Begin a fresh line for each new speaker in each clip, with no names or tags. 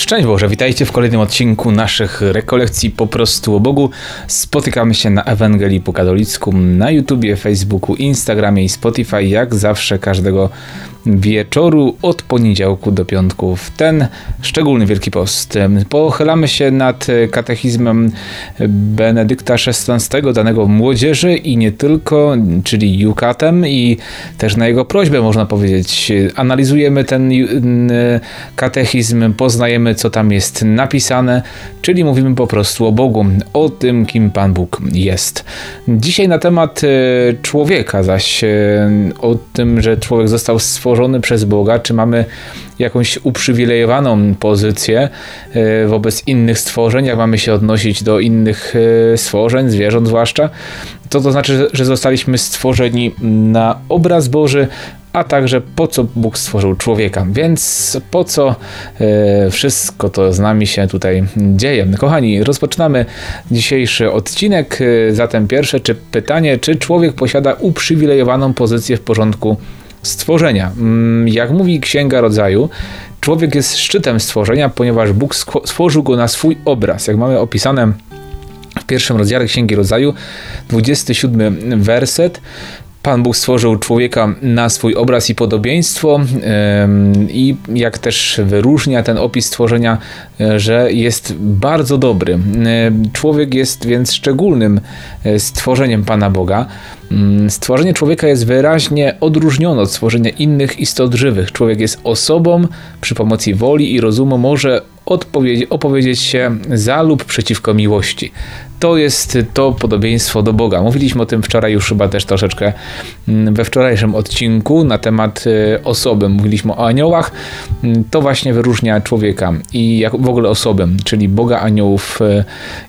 Szczęść Boże, witajcie w kolejnym odcinku naszych rekolekcji po prostu o Bogu. Spotykamy się na Ewangelii po katolicku na YouTubie, Facebooku, Instagramie i Spotify, jak zawsze każdego wieczoru od poniedziałku do piątku w ten szczególny Wielki Post. Pochylamy się nad katechizmem Benedykta XVI, danego młodzieży i nie tylko, czyli Jukatem i też na jego prośbę można powiedzieć. Analizujemy ten katechizm, poznajemy co tam jest napisane, czyli mówimy po prostu o Bogu, o tym kim Pan Bóg jest. Dzisiaj na temat e, człowieka zaś, e, o tym, że człowiek został stworzony stworzony przez Boga, czy mamy jakąś uprzywilejowaną pozycję e, wobec innych stworzeń, jak mamy się odnosić do innych e, stworzeń, zwierząt zwłaszcza, to to znaczy, że zostaliśmy stworzeni na obraz Boży, a także po co Bóg stworzył człowieka. Więc po co e, wszystko to z nami się tutaj dzieje. Kochani, rozpoczynamy dzisiejszy odcinek. Zatem pierwsze czy pytanie, czy człowiek posiada uprzywilejowaną pozycję w porządku stworzenia. Mm, jak mówi Księga Rodzaju, człowiek jest szczytem stworzenia, ponieważ Bóg stworzył go na swój obraz. Jak mamy opisane w pierwszym rozdziale Księgi Rodzaju, 27 werset, Pan Bóg stworzył człowieka na swój obraz i podobieństwo i jak też wyróżnia ten opis stworzenia, e, że jest bardzo dobry. Człowiek jest więc szczególnym e, stworzeniem Pana Boga. Mm, stworzenie człowieka jest wyraźnie odróżnione od stworzenia innych istot żywych. Człowiek jest osobą, przy pomocy woli i rozumu może opowiedzieć się za lub przeciwko miłości. To jest to podobieństwo do Boga. Mówiliśmy o tym wczoraj już chyba też troszeczkę mm, we wczorajszym odcinku na temat y, osoby. Mówiliśmy o aniołach. Mm, to właśnie wyróżnia człowieka i jak w ogóle osobę, czyli Boga, aniołów y,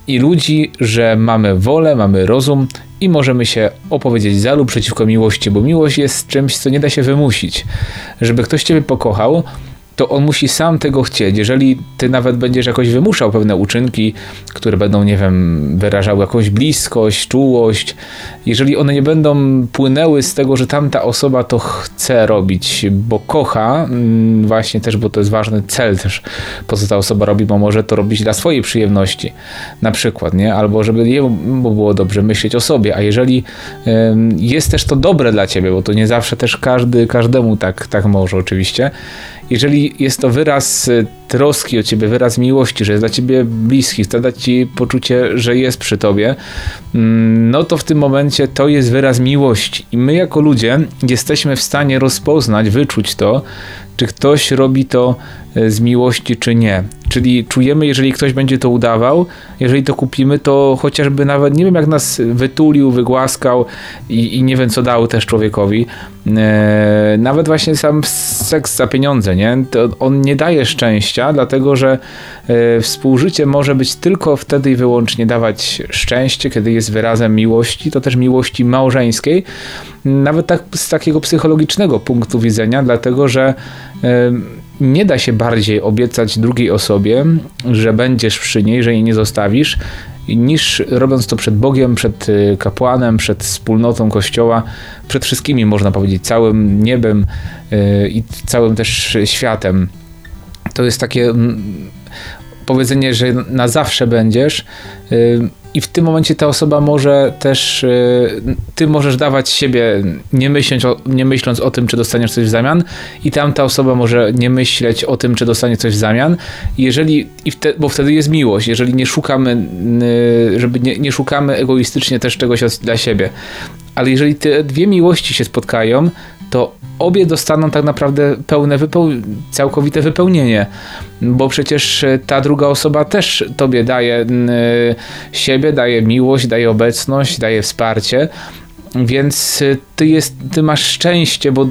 i ludzi, że mamy wolę, mamy rozum i możemy się opowiedzieć za lub przeciwko miłości, bo miłość jest czymś, co nie da się wymusić. Żeby ktoś ciebie pokochał, to on musi sam tego chcieć. Jeżeli ty nawet będziesz jakoś wymuszał pewne uczynki, które będą, nie wiem, wyrażały jakąś bliskość, czułość, jeżeli one nie będą płynęły z tego, że tamta osoba to chce robić, bo kocha, mm, właśnie też, bo to jest ważny cel też, po co ta osoba robi, bo może to robić dla swojej przyjemności, na przykład, nie? Albo żeby jemu było dobrze myśleć o sobie, a jeżeli jest też to dobre dla ciebie, bo to nie zawsze też każdy, każdemu tak, tak może oczywiście, jeżeli jest to wyraz y, troski o ciebie, wyraz miłości, że jest dla ciebie bliski, chce dać ci poczucie, że jest przy tobie, mm, no to w tym momencie to jest wyraz miłości. I my jako ludzie jesteśmy w stanie rozpoznać, wyczuć to, czy ktoś robi to e, z miłości, czy nie. Czyli czujemy, jeżeli ktoś będzie to udawał, jeżeli to kupimy, to chociażby nawet, nie wiem jak nas wytulił, wygłaskał i, i nie wiem co dał też człowiekowi, e, nawet właśnie sam seks za pieniądze, nie? To on nie daje szczęścia, dlatego że e, współżycie może być tylko wtedy i wyłącznie dawać szczęście, kiedy jest wyrazem miłości, to też miłości małżeńskiej, nawet tak z takiego psychologicznego punktu widzenia, dlatego że nie da się bardziej obiecać drugiej osobie, że będziesz przy niej, że jej nie zostawisz, niż robiąc to przed Bogiem, przed y, kapłanem, przed wspólnotą Kościoła, przed wszystkimi, można powiedzieć, całym niebem y, i całym też światem. To jest takie mm, powiedzenie, że na zawsze będziesz. I w tym momencie ta osoba może też, y, ty możesz dawać siebie, nie myśląc, o, nie myśląc o tym, czy dostaniesz coś w zamian, i tamta osoba może nie myśleć o tym, czy dostanie coś w zamian. Jeżeli, i wtedy, bo wtedy jest miłość, jeżeli nie szukamy, y, żeby nie, nie szukamy egoistycznie też czegoś dla siebie. Ale jeżeli te dwie miłości się spotkają, to obie dostaną tak naprawdę pełne, wypeł całkowite wypełnienie, bo przecież e, ta druga osoba też tobie daje siebie, daje miłość, daje obecność, daje wsparcie. Więc e, ty, jest, ty masz szczęście, bo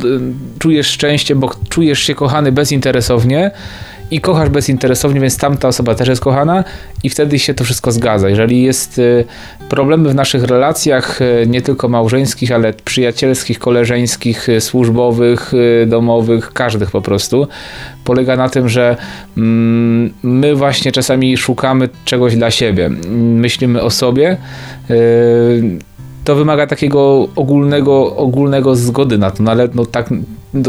czujesz szczęście, bo czujesz się kochany bezinteresownie i kochasz bezinteresownie, więc tamta osoba też jest kochana i wtedy się to wszystko zgadza. Jeżeli jest y, problemy w naszych relacjach, y, nie tylko małżeńskich, ale przyjacielskich, koleżeńskich, y, służbowych, domowych, każdych po prostu, polega na tym, że mm, my właśnie czasami szukamy czegoś dla siebie. Myślimy o sobie to wymaga takiego ogólnego, ogólnego zgody na to, no ale no tak,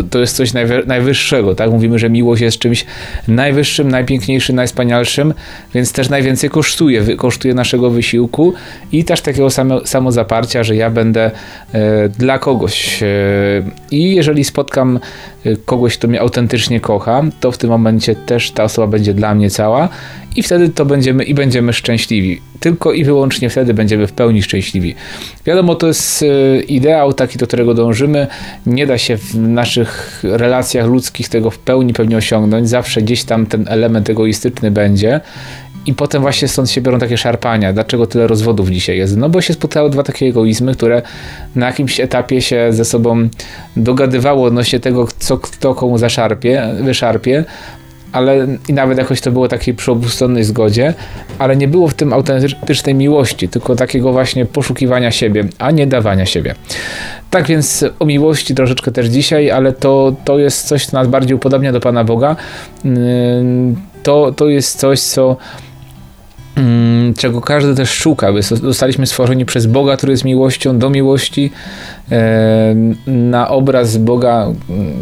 to jest coś najwyższego, tak? Mówimy, że miłość jest czymś najwyższym, najpiękniejszym, najspanialszym, więc też najwięcej kosztuje, kosztuje naszego wysiłku i też takiego samo, samozaparcia, że ja będę e, dla kogoś. E, I jeżeli spotkam e, kogoś, kto mnie autentycznie kocha, to w tym momencie też ta osoba będzie dla mnie cała i wtedy to będziemy i będziemy szczęśliwi. Tylko i wyłącznie wtedy będziemy w pełni szczęśliwi. Wiadomo, to jest e, ideał taki, do którego dążymy. Nie da się w naszych relacjach ludzkich tego w pełni pewnie osiągnąć. Zawsze gdzieś tam ten element egoistyczny będzie. I potem właśnie stąd się biorą takie szarpania. Dlaczego tyle rozwodów dzisiaj jest? No bo się spotkały dwa takie egoizmy, które na jakimś etapie się ze sobą dogadywało odnośnie tego, co kto komu zaszarpie, wyszarpie, ale i nawet jakoś to było takiej przy obustronnej zgodzie, ale nie było w tym autentycznej miłości, tylko takiego właśnie poszukiwania siebie, a nie dawania siebie. Tak więc o miłości troszeczkę też dzisiaj, ale to, to jest coś, co nas bardziej upodobnia do Pana Boga. To, to jest coś, co czego każdy też szuka. Zostaliśmy stworzeni przez Boga, który jest miłością, do miłości, e, na obraz Boga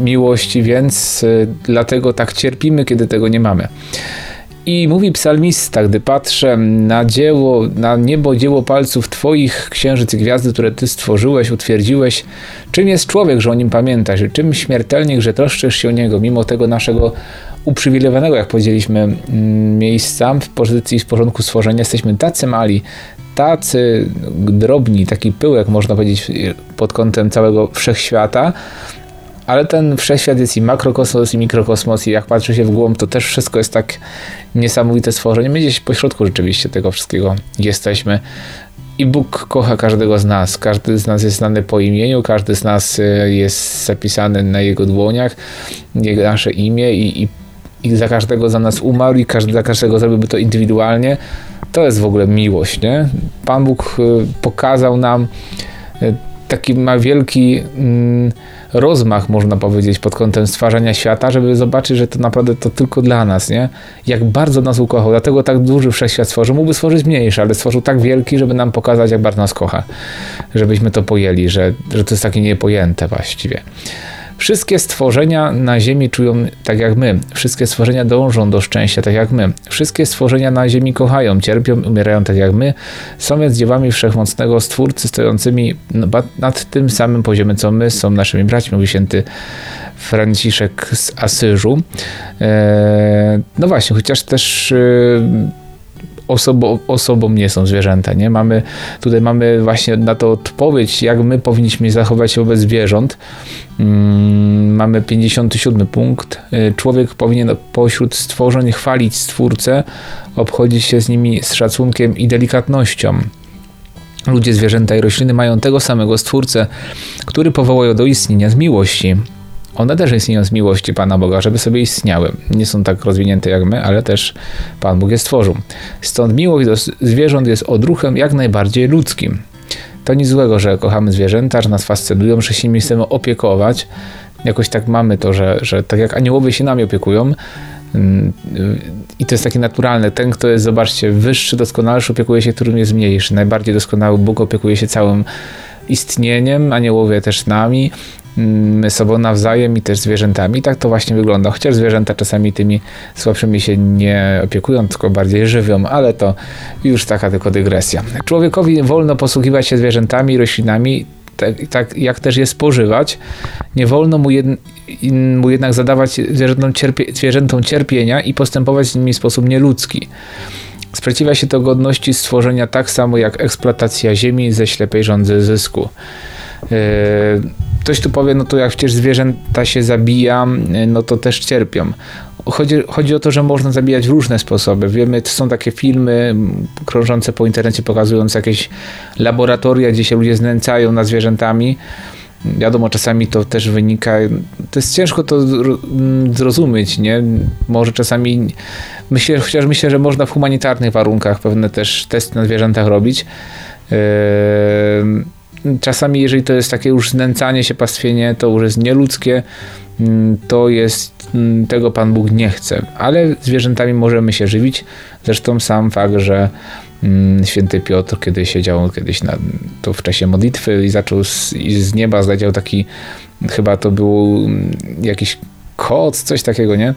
miłości, więc e, dlatego tak cierpimy, kiedy tego nie mamy. I mówi psalmista, gdy patrzę na dzieło, na niebo, dzieło palców Twoich, księżyc i gwiazdy, które Ty stworzyłeś, utwierdziłeś, czym jest człowiek, że o nim pamiętasz, czym śmiertelnie, że troszczysz się o niego, mimo tego naszego uprzywilejowanego, jak powiedzieliśmy, mm, miejsca w pozycji w porządku stworzenia. Jesteśmy tacy mali, tacy drobni, taki pyłek, można powiedzieć, pod kątem całego wszechświata, ale ten wszechświat jest i makrokosmos, i mikrokosmos, i jak patrzy się w głąb, to też wszystko jest tak niesamowite stworzenie. My gdzieś pośrodku rzeczywiście tego wszystkiego jesteśmy. I Bóg kocha każdego z nas. Każdy z nas jest znany po imieniu, każdy z nas y, jest zapisany na jego dłoniach, jego, nasze imię i, i, i za każdego za nas umarł i każdy, za każdego zrobiłby to indywidualnie. To jest w ogóle miłość, nie? Pan Bóg y, pokazał nam y, taki ma wielki mm, rozmach, można powiedzieć, pod kątem stwarzania świata, żeby zobaczyć, że to naprawdę to tylko dla nas, nie? Jak bardzo nas ukochał, dlatego tak duży wszechświat stworzył. Mógłby stworzyć mniejszy, ale stworzył tak wielki, żeby nam pokazać, jak bardzo nas kocha. Żebyśmy to pojęli, że, że to jest takie niepojęte właściwie. Wszystkie stworzenia na Ziemi czują tak jak my. Wszystkie stworzenia dążą do szczęścia tak jak my. Wszystkie stworzenia na Ziemi kochają, cierpią, umierają tak jak my. Są więc dziewami wszechmocnego Stwórcy stojącymi nad tym samym poziomem co my, są naszymi braćmi, mówi święty Franciszek z Asyżu. Eee, no właśnie, chociaż też osobą, osobą nie są zwierzęta, nie? Mamy, tutaj mamy właśnie na to odpowiedź, jak my powinniśmy zachować się wobec zwierząt. Hmm, mamy 57 punkt. Y, człowiek powinien pośród stworzeń chwalić Stwórcę, obchodzić się z nimi z szacunkiem i delikatnością. Ludzie, zwierzęta i rośliny mają tego samego Stwórcę, który powołał do istnienia z miłości. One też istnieją z miłości Pana Boga, żeby sobie istniały. Nie są tak rozwinięte jak my, ale też Pan Bóg je stworzył. Stąd miłość do zwierząt jest odruchem jak najbardziej ludzkim. To nic złego, że kochamy zwierzęta, że nas fascynują, że się nimi chcemy opiekować. Jakoś tak mamy to, że, że tak jak aniołowie się nami opiekują, mm, i to jest takie naturalne. Ten, kto jest, zobaczcie, wyższy, doskonalszy, opiekuje się, którym jest mniejszy. Najbardziej doskonały Bóg opiekuje się całym istnieniem, aniołowie też nami my sobą nawzajem i też zwierzętami. Tak to właśnie wygląda. Chociaż zwierzęta czasami tymi słabszymi się nie opiekują, tylko bardziej żywią, ale to już taka tylko dygresja. Człowiekowi wolno posługiwać się zwierzętami roślinami, tak, tak, jak też je spożywać. Nie wolno mu, mu jednak zadawać zwierzętom, cierpie, zwierzętom cierpienia i postępować z nimi w sposób nieludzki. Sprzeciwia się to godności stworzenia tak samo jak eksploatacja ziemi ze ślepej rządzy zysku. Yy, ktoś tu powie, no to jak przecież zwierzęta się zabija, no to też cierpią. Chodzi, chodzi o to, że można zabijać w różne sposoby. Wiemy, są takie filmy krążące po internecie pokazujące jakieś laboratoria, gdzie się ludzie znęcają nad zwierzętami. Wiadomo, czasami to też wynika, to jest ciężko to zrozumieć, nie? Może czasami, myślę, chociaż myślę, że można w humanitarnych warunkach pewne też testy na zwierzętach robić. Yy czasami, jeżeli to jest takie już znęcanie się, pastwienie, to już jest nieludzkie, mm, to jest, mm, tego Pan Bóg nie chce. Ale zwierzętami możemy się żywić. Zresztą sam fakt, że Mm, święty Piotr, kiedy siedział kiedyś na, to w czasie modlitwy i zaczął z, i z nieba zleciał taki, chyba to był mm, jakiś koc, coś takiego, nie?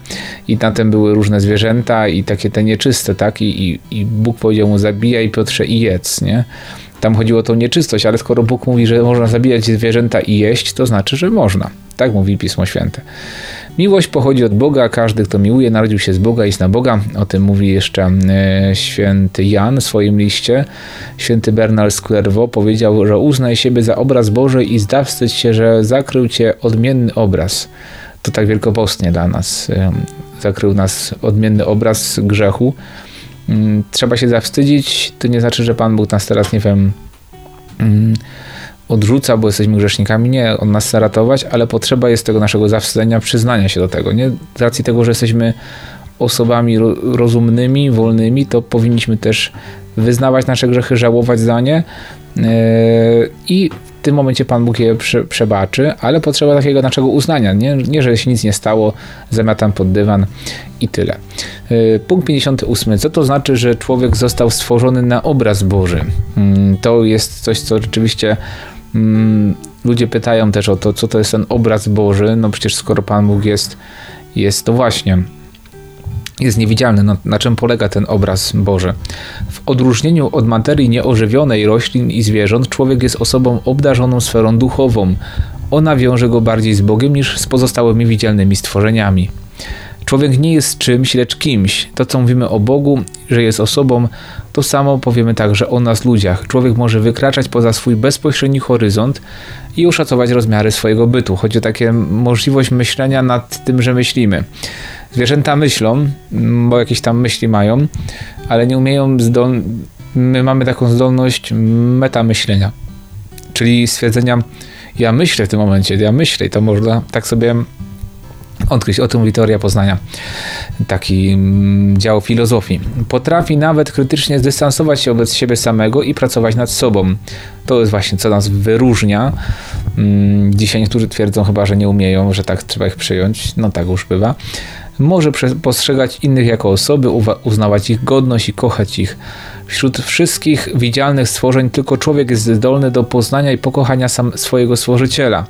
I na tym były różne zwierzęta i takie te nieczyste, tak? I, i, i Bóg powiedział mu zabijaj Piotrze i jedz, nie? Tam chodziło o tą nieczystość, ale skoro Bóg mówi, że można zabijać zwierzęta i jeść, to znaczy, że można. Tak mówi Pismo Święte. Miłość pochodzi od Boga, każdy, kto miłuje, narodził się z Boga i zna Boga. O tym mówi jeszcze e, święty Jan w swoim liście. Święty Bernard Clairvaux powiedział, że uznaj siebie za obraz Boży i zda wstydź się, że zakrył cię odmienny obraz. To tak wielkopostnie dla nas. E, zakrył nas odmienny obraz grzechu. Mm, trzeba się zawstydzić. To nie znaczy, że Pan Bóg nas teraz, nie wiem mm, odrzuca, bo jesteśmy grzesznikami. Nie, on nas chce ratować, ale potrzeba jest tego naszego zawstydzenia, przyznania się do tego. Nie? Z racji tego, że jesteśmy osobami rozumnymi, wolnymi, to powinniśmy też wyznawać nasze grzechy, żałować za nie yy, i tym momencie Pan Bóg je prze, przebaczy, ale potrzeba takiego naszego uznania, nie, nie że się nic nie stało, zamiatam pod dywan i tyle. Yy, punkt 58. Co to znaczy, że człowiek został stworzony na obraz Boży? Yy, to jest coś, co rzeczywiście Mm, ludzie pytają też o to, co to jest ten obraz Boży. No przecież skoro Pan Bóg jest, jest to właśnie jest niewidzialny. No, na czym polega ten obraz Boży? W odróżnieniu od materii nieożywionej roślin i zwierząt, człowiek jest osobą obdarzoną sferą duchową. Ona wiąże go bardziej z Bogiem niż z pozostałymi widzialnymi stworzeniami. Człowiek nie jest czymś, lecz kimś. To, co mówimy o Bogu, że jest osobą, to samo powiemy także o nas ludziach. Człowiek może wykraczać poza swój bezpośredni horyzont i oszacować rozmiary swojego bytu. Chodzi o takie możliwość myślenia nad tym, że myślimy. Zwierzęta myślą, bo jakieś tam myśli mają, ale nie umieją zdol... My mamy taką zdolność metamyślenia, czyli stwierdzenia ja myślę w tym momencie, ja myślę i to można tak sobie odkryć. O tym mówi teoria poznania. Taki mm, dział filozofii. Potrafi nawet krytycznie zdystansować się wobec siebie samego i pracować nad sobą. To jest właśnie co nas wyróżnia. Mm, dzisiaj niektórzy twierdzą chyba, że nie umieją, że tak trzeba ich przyjąć. No tak już bywa. Może postrzegać innych jako osoby, uznawać ich godność i kochać ich. Wśród wszystkich widzialnych stworzeń tylko człowiek jest zdolny do poznania i pokochania sam swojego stworzyciela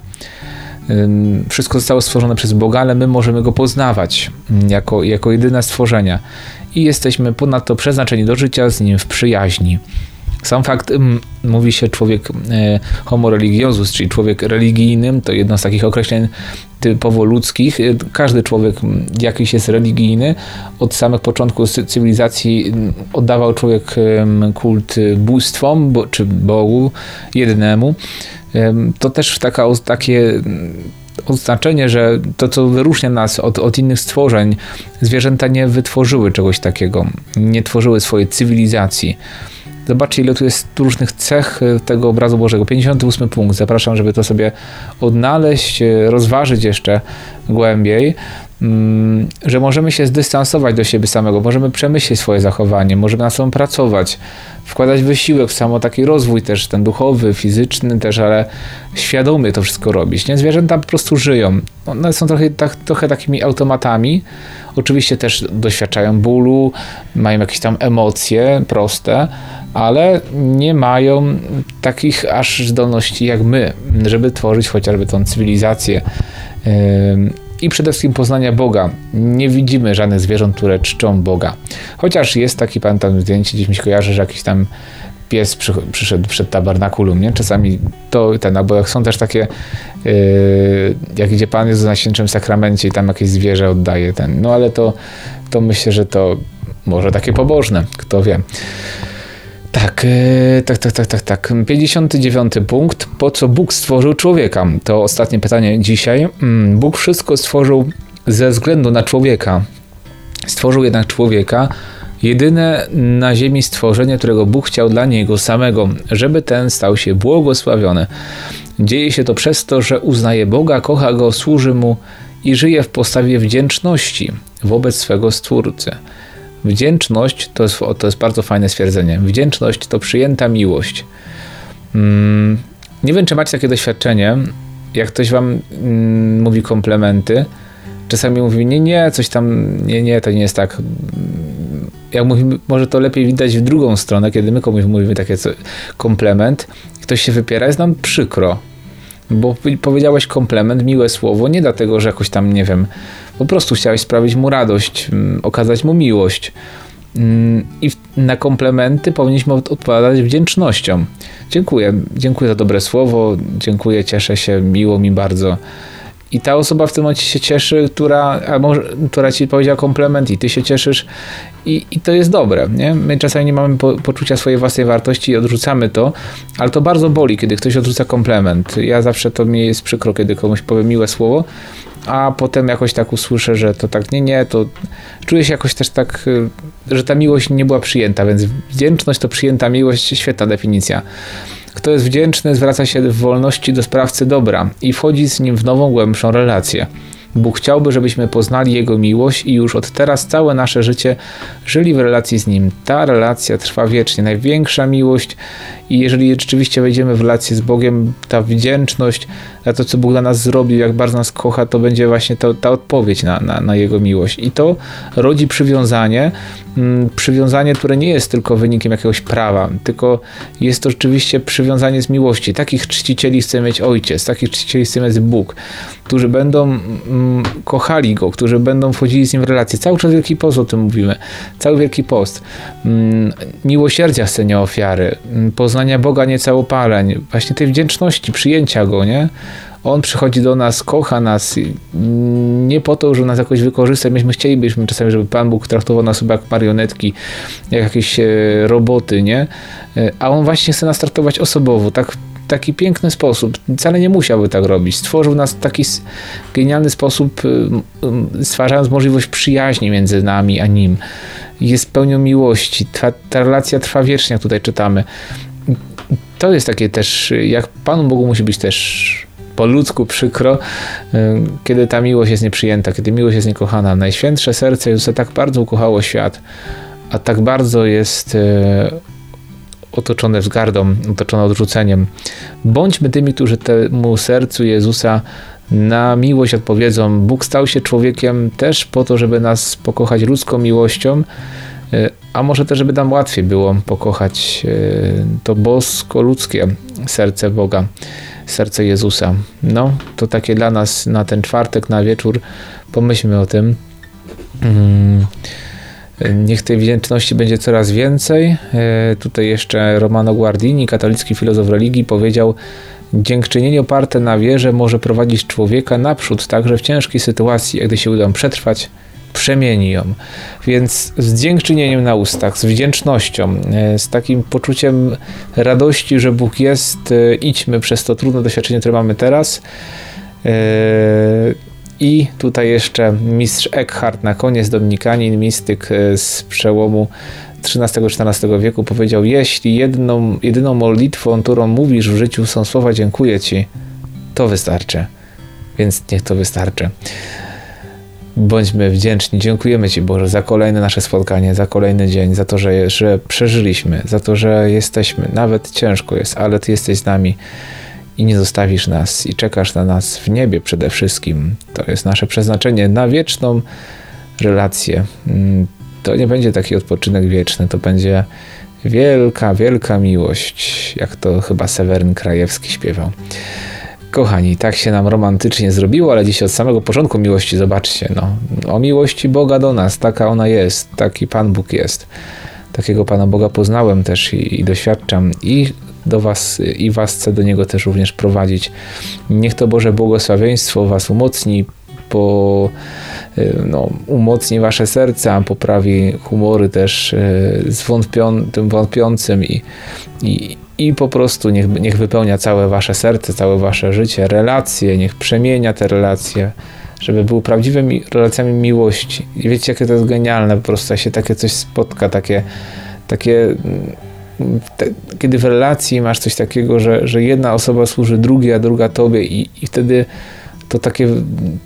wszystko zostało stworzone przez Boga, ale my możemy go poznawać mm, jako, jako jedyne stworzenia i jesteśmy ponadto przeznaczeni do życia z nim w przyjaźni. Sam fakt, mówi się człowiek e, homo religiosus, czyli człowiek religijnym, to jedno z takich określeń typowo ludzkich. E, każdy człowiek jakiś jest religijny. Od samych początków cywilizacji oddawał człowiek kult bóstwom, czy Bogu jednemu to też taka, takie oznaczenie, że to, co wyróżnia nas od, od innych stworzeń, zwierzęta nie wytworzyły czegoś takiego, nie tworzyły swojej cywilizacji. Zobaczcie, ile tu jest różnych cech e, tego obrazu Bożego. 58 punkt. Zapraszam, żeby to sobie odnaleźć, e, rozważyć jeszcze głębiej. Mm, że możemy się zdystansować do siebie samego, możemy przemyśleć swoje zachowanie, możemy na sobą pracować, wkładać wysiłek w samo taki rozwój też, ten duchowy, fizyczny też, ale świadomie to wszystko robić. Nie? Zwierzęta po prostu żyją. One są trochę, tak, trochę takimi automatami. Oczywiście też doświadczają bólu, mają jakieś tam emocje proste, ale nie mają takich aż zdolności jak my, żeby tworzyć chociażby tą cywilizację i przede wszystkim poznania Boga. Nie widzimy żadnych zwierząt, które czczą Boga. Chociaż jest taki, pamiętam zdjęcie, gdzieś mi się kojarzy, że jakiś tam pies przy, przyszedł przed tabernakulum, nie? Czasami to ten, albo jak są też takie, yy, jak idzie Pan Jezus na Świętym Sakramencie i tam jakieś zwierzę oddaje ten, no ale to, to myślę, że to może takie pobożne, kto wie. Tak, e, tak, tak, tak, tak, tak. 59 punkt. Po co Bóg stworzył człowieka? To ostatnie pytanie dzisiaj. Mm, Bóg wszystko stworzył ze względu na człowieka. Stworzył jednak człowieka, jedyne na ziemi stworzenie, którego Bóg chciał dla niego samego, żeby ten stał się błogosławiony. Dzieje się to przez to, że uznaje Boga, kocha go, służy mu i żyje w postawie wdzięczności wobec swego Stwórcy. Wdzięczność to jest, to jest bardzo fajne stwierdzenie. Wdzięczność to przyjęta miłość. Mm, nie wiem, czy macie takie doświadczenie, jak ktoś wam mm, mówi komplementy, czasami mówi, nie, nie, coś tam, nie, nie, to nie jest tak. jak mówimy, może to lepiej widać w drugą stronę, kiedy my komuś mówimy takie co, komplement, ktoś się wypiera, jest nam przykro. Bo powiedziałeś komplement, miłe słowo, nie dlatego, że jakoś tam, nie wiem, po prostu chciałeś sprawić mu radość, mm, okazać mu miłość. Mm, I na komplementy powinniśmy odpowiadać wdzięcznością. Dziękuję, dziękuję za dobre słowo, dziękuję, cieszę się, miło mi bardzo. I ta osoba w tym momencie się cieszy, która, albo, która ci powiedziała komplement i ty się cieszysz i, i to jest dobre. Nie? My czasami nie mamy po, poczucia swojej własnej wartości i odrzucamy to, ale to bardzo boli, kiedy ktoś odrzuca komplement. Ja zawsze to mi jest przykro, kiedy komuś powiem miłe słowo, a potem jakoś tak usłyszę, że to tak nie, nie, to czuję się jakoś też tak, y, że ta miłość nie była przyjęta, więc wdzięczność to przyjęta miłość, świetna definicja. Kto jest wdzięczny, zwraca się w wolności do sprawcy dobra i wchodzi z nim w nową, głębszą relację. Bóg chciałby, żebyśmy poznali Jego miłość i już od teraz całe nasze życie żyli w relacji z Nim. Ta relacja trwa wiecznie. Największa miłość i jeżeli rzeczywiście wejdziemy w relację z Bogiem, ta wdzięczność za to, co Bóg dla nas zrobił, jak bardzo nas kocha, to będzie właśnie to, ta odpowiedź na, na, na Jego miłość. I to rodzi przywiązanie, mm, przywiązanie, które nie jest tylko wynikiem jakiegoś prawa, tylko jest to rzeczywiście przywiązanie z miłości. Takich czcicieli chce mieć Ojciec, takich czcicieli chce mieć Bóg, którzy będą mm, kochali Go, którzy będą wchodzili z Nim w relację. Cały czas Wielki Post o tym mówimy. Cały Wielki Post. Mm, miłosierdzia chce nie ofiary, mm, poznania Boga nie całopaleń, właśnie tej wdzięczności, przyjęcia Go, nie? On przychodzi do nas, kocha nas nie po to, żeby nas jakoś wykorzystać. Myśmy chcielibyśmy czasami, żeby Pan Bóg traktował nas jak marionetki, jak jakieś e, roboty, nie? E, a On właśnie chce nas traktować osobowo, tak taki piękny sposób. Wcale nie musiałby tak robić. Stworzył nas w taki genialny sposób, e, stwarzając możliwość przyjaźni między nami a Nim. Jest pełnią miłości. Ta, ta relacja trwa wiecznie, jak tutaj czytamy. To jest takie też, jak Panu Bogu musi być też po ludzku przykro, y, kiedy ta miłość jest nieprzyjęta, kiedy miłość jest niekochana. Najświętsze serce Jezusa tak bardzo ukochało świat, a tak bardzo jest y, otoczone wzgardą, otoczone odrzuceniem. Bądźmy tymi, którzy temu sercu Jezusa na miłość odpowiedzą. Bóg stał się człowiekiem też po to, żeby nas pokochać ludzką miłością, y, a może też, żeby nam łatwiej było pokochać to bosko-ludzkie serce Boga serce Jezusa. No, to takie dla nas na ten czwartek, na wieczór, pomyślmy o tym. Mm, niech tej wdzięczności będzie coraz więcej. E, tutaj jeszcze Romano Guardini, katolicki filozof religii, powiedział: Dziękczynienie oparte na wierze może prowadzić człowieka naprzód, także w ciężkiej sytuacji, gdy się uda przetrwać, przemieni ją. Więc z dziękczynieniem na ustach, z wdzięcznością, e, z takim poczuciem radości, że Bóg jest, e, idźmy przez to trudne doświadczenie, które mamy teraz. E, I tutaj jeszcze mistrz Eckhart na koniec, dominikanin, mistyk z przełomu XIII-XIV wieku powiedział: Jeśli jedną, jedyną modlitwą, którą mówisz w życiu są słowa dziękuję Ci, to wystarczy. Więc niech to wystarczy. Bądźmy wdzięczni. Dziękujemy Ci, Boże, za kolejne nasze spotkanie, za kolejny dzień, za to, że, że przeżyliśmy, za to, że jesteśmy. Nawet ciężko jest, ale Ty jesteś z nami i nie zostawisz nas i czekasz na nas w niebie przede wszystkim. To jest nasze przeznaczenie na wieczną relację. Mm, to nie będzie taki odpoczynek wieczny, to będzie wielka, wielka miłość, jak to chyba Seweryn Krajewski śpiewał. Kochani, tak się nam romantycznie zrobiło, ale dziś od samego początku miłości, zobaczcie, no, o miłości Boga do nas, taka ona jest, taki Pan Bóg jest. Takiego Pana Boga poznałem też i, i doświadczam i do Was i Was chcę do Niego też również prowadzić. Niech to Boże błogosławieństwo Was umocni, po, y, no, umocni Wasze serca, poprawi humory też y, z wątpią, tym wątpiącym i, i, i po prostu niech, niech wypełnia całe wasze serce, całe wasze życie, relacje, niech przemienia te relacje, żeby były prawdziwymi relacjami miłości. I wiecie, jakie to jest genialne, po prostu się takie coś spotka, takie, takie te, kiedy w relacji masz coś takiego, że, że jedna osoba służy drugiej, a druga tobie i, i wtedy to takie,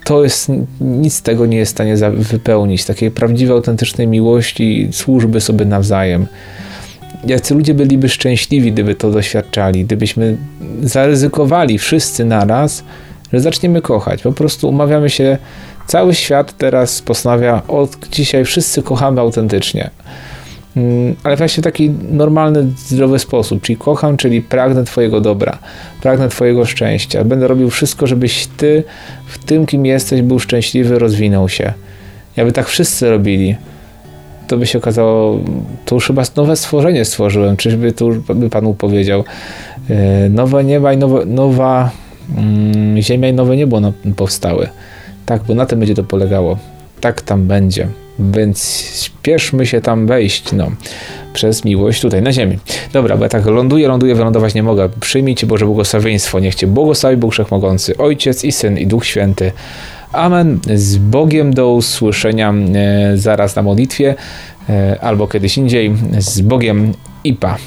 to jest, nic z tego nie jest w stanie wypełnić, takiej prawdziwej, autentycznej miłości, służby sobie nawzajem jacy ludzie byliby szczęśliwi, gdyby to doświadczali, gdybyśmy zaryzykowali wszyscy naraz, że zaczniemy kochać. Po prostu umawiamy się, cały świat teraz postanawia, od dzisiaj wszyscy kochamy autentycznie. Mm, ale właśnie w taki normalny, zdrowy sposób, czyli kocham, czyli pragnę Twojego dobra, pragnę Twojego szczęścia. Będę robił wszystko, żebyś Ty w tym, kim jesteś, był szczęśliwy, rozwinął się. Jakby tak wszyscy robili, to by się okazało, to już chyba nowe stworzenie stworzyłem, czyżby tu by Panu powiedział. E, nowe nieba i nowe, nowa mm, ziemia i nowe niebo powstały. Tak, bo na tym będzie to polegało. Tak tam będzie. Więc śpieszmy się tam wejść, no, przez miłość tutaj na ziemi. Dobra, bo ja tak ląduję, ląduję, wylądować nie mogę. Przyjmijcie Boże błogosławieństwo, niech Cię błogosławi Bóg Wszechmogący, Ojciec i Syn i Duch Święty. Amen. Z Bogiem do usłyszenia e, zaraz na modlitwie e, albo kiedyś indziej. Z Bogiem i pa.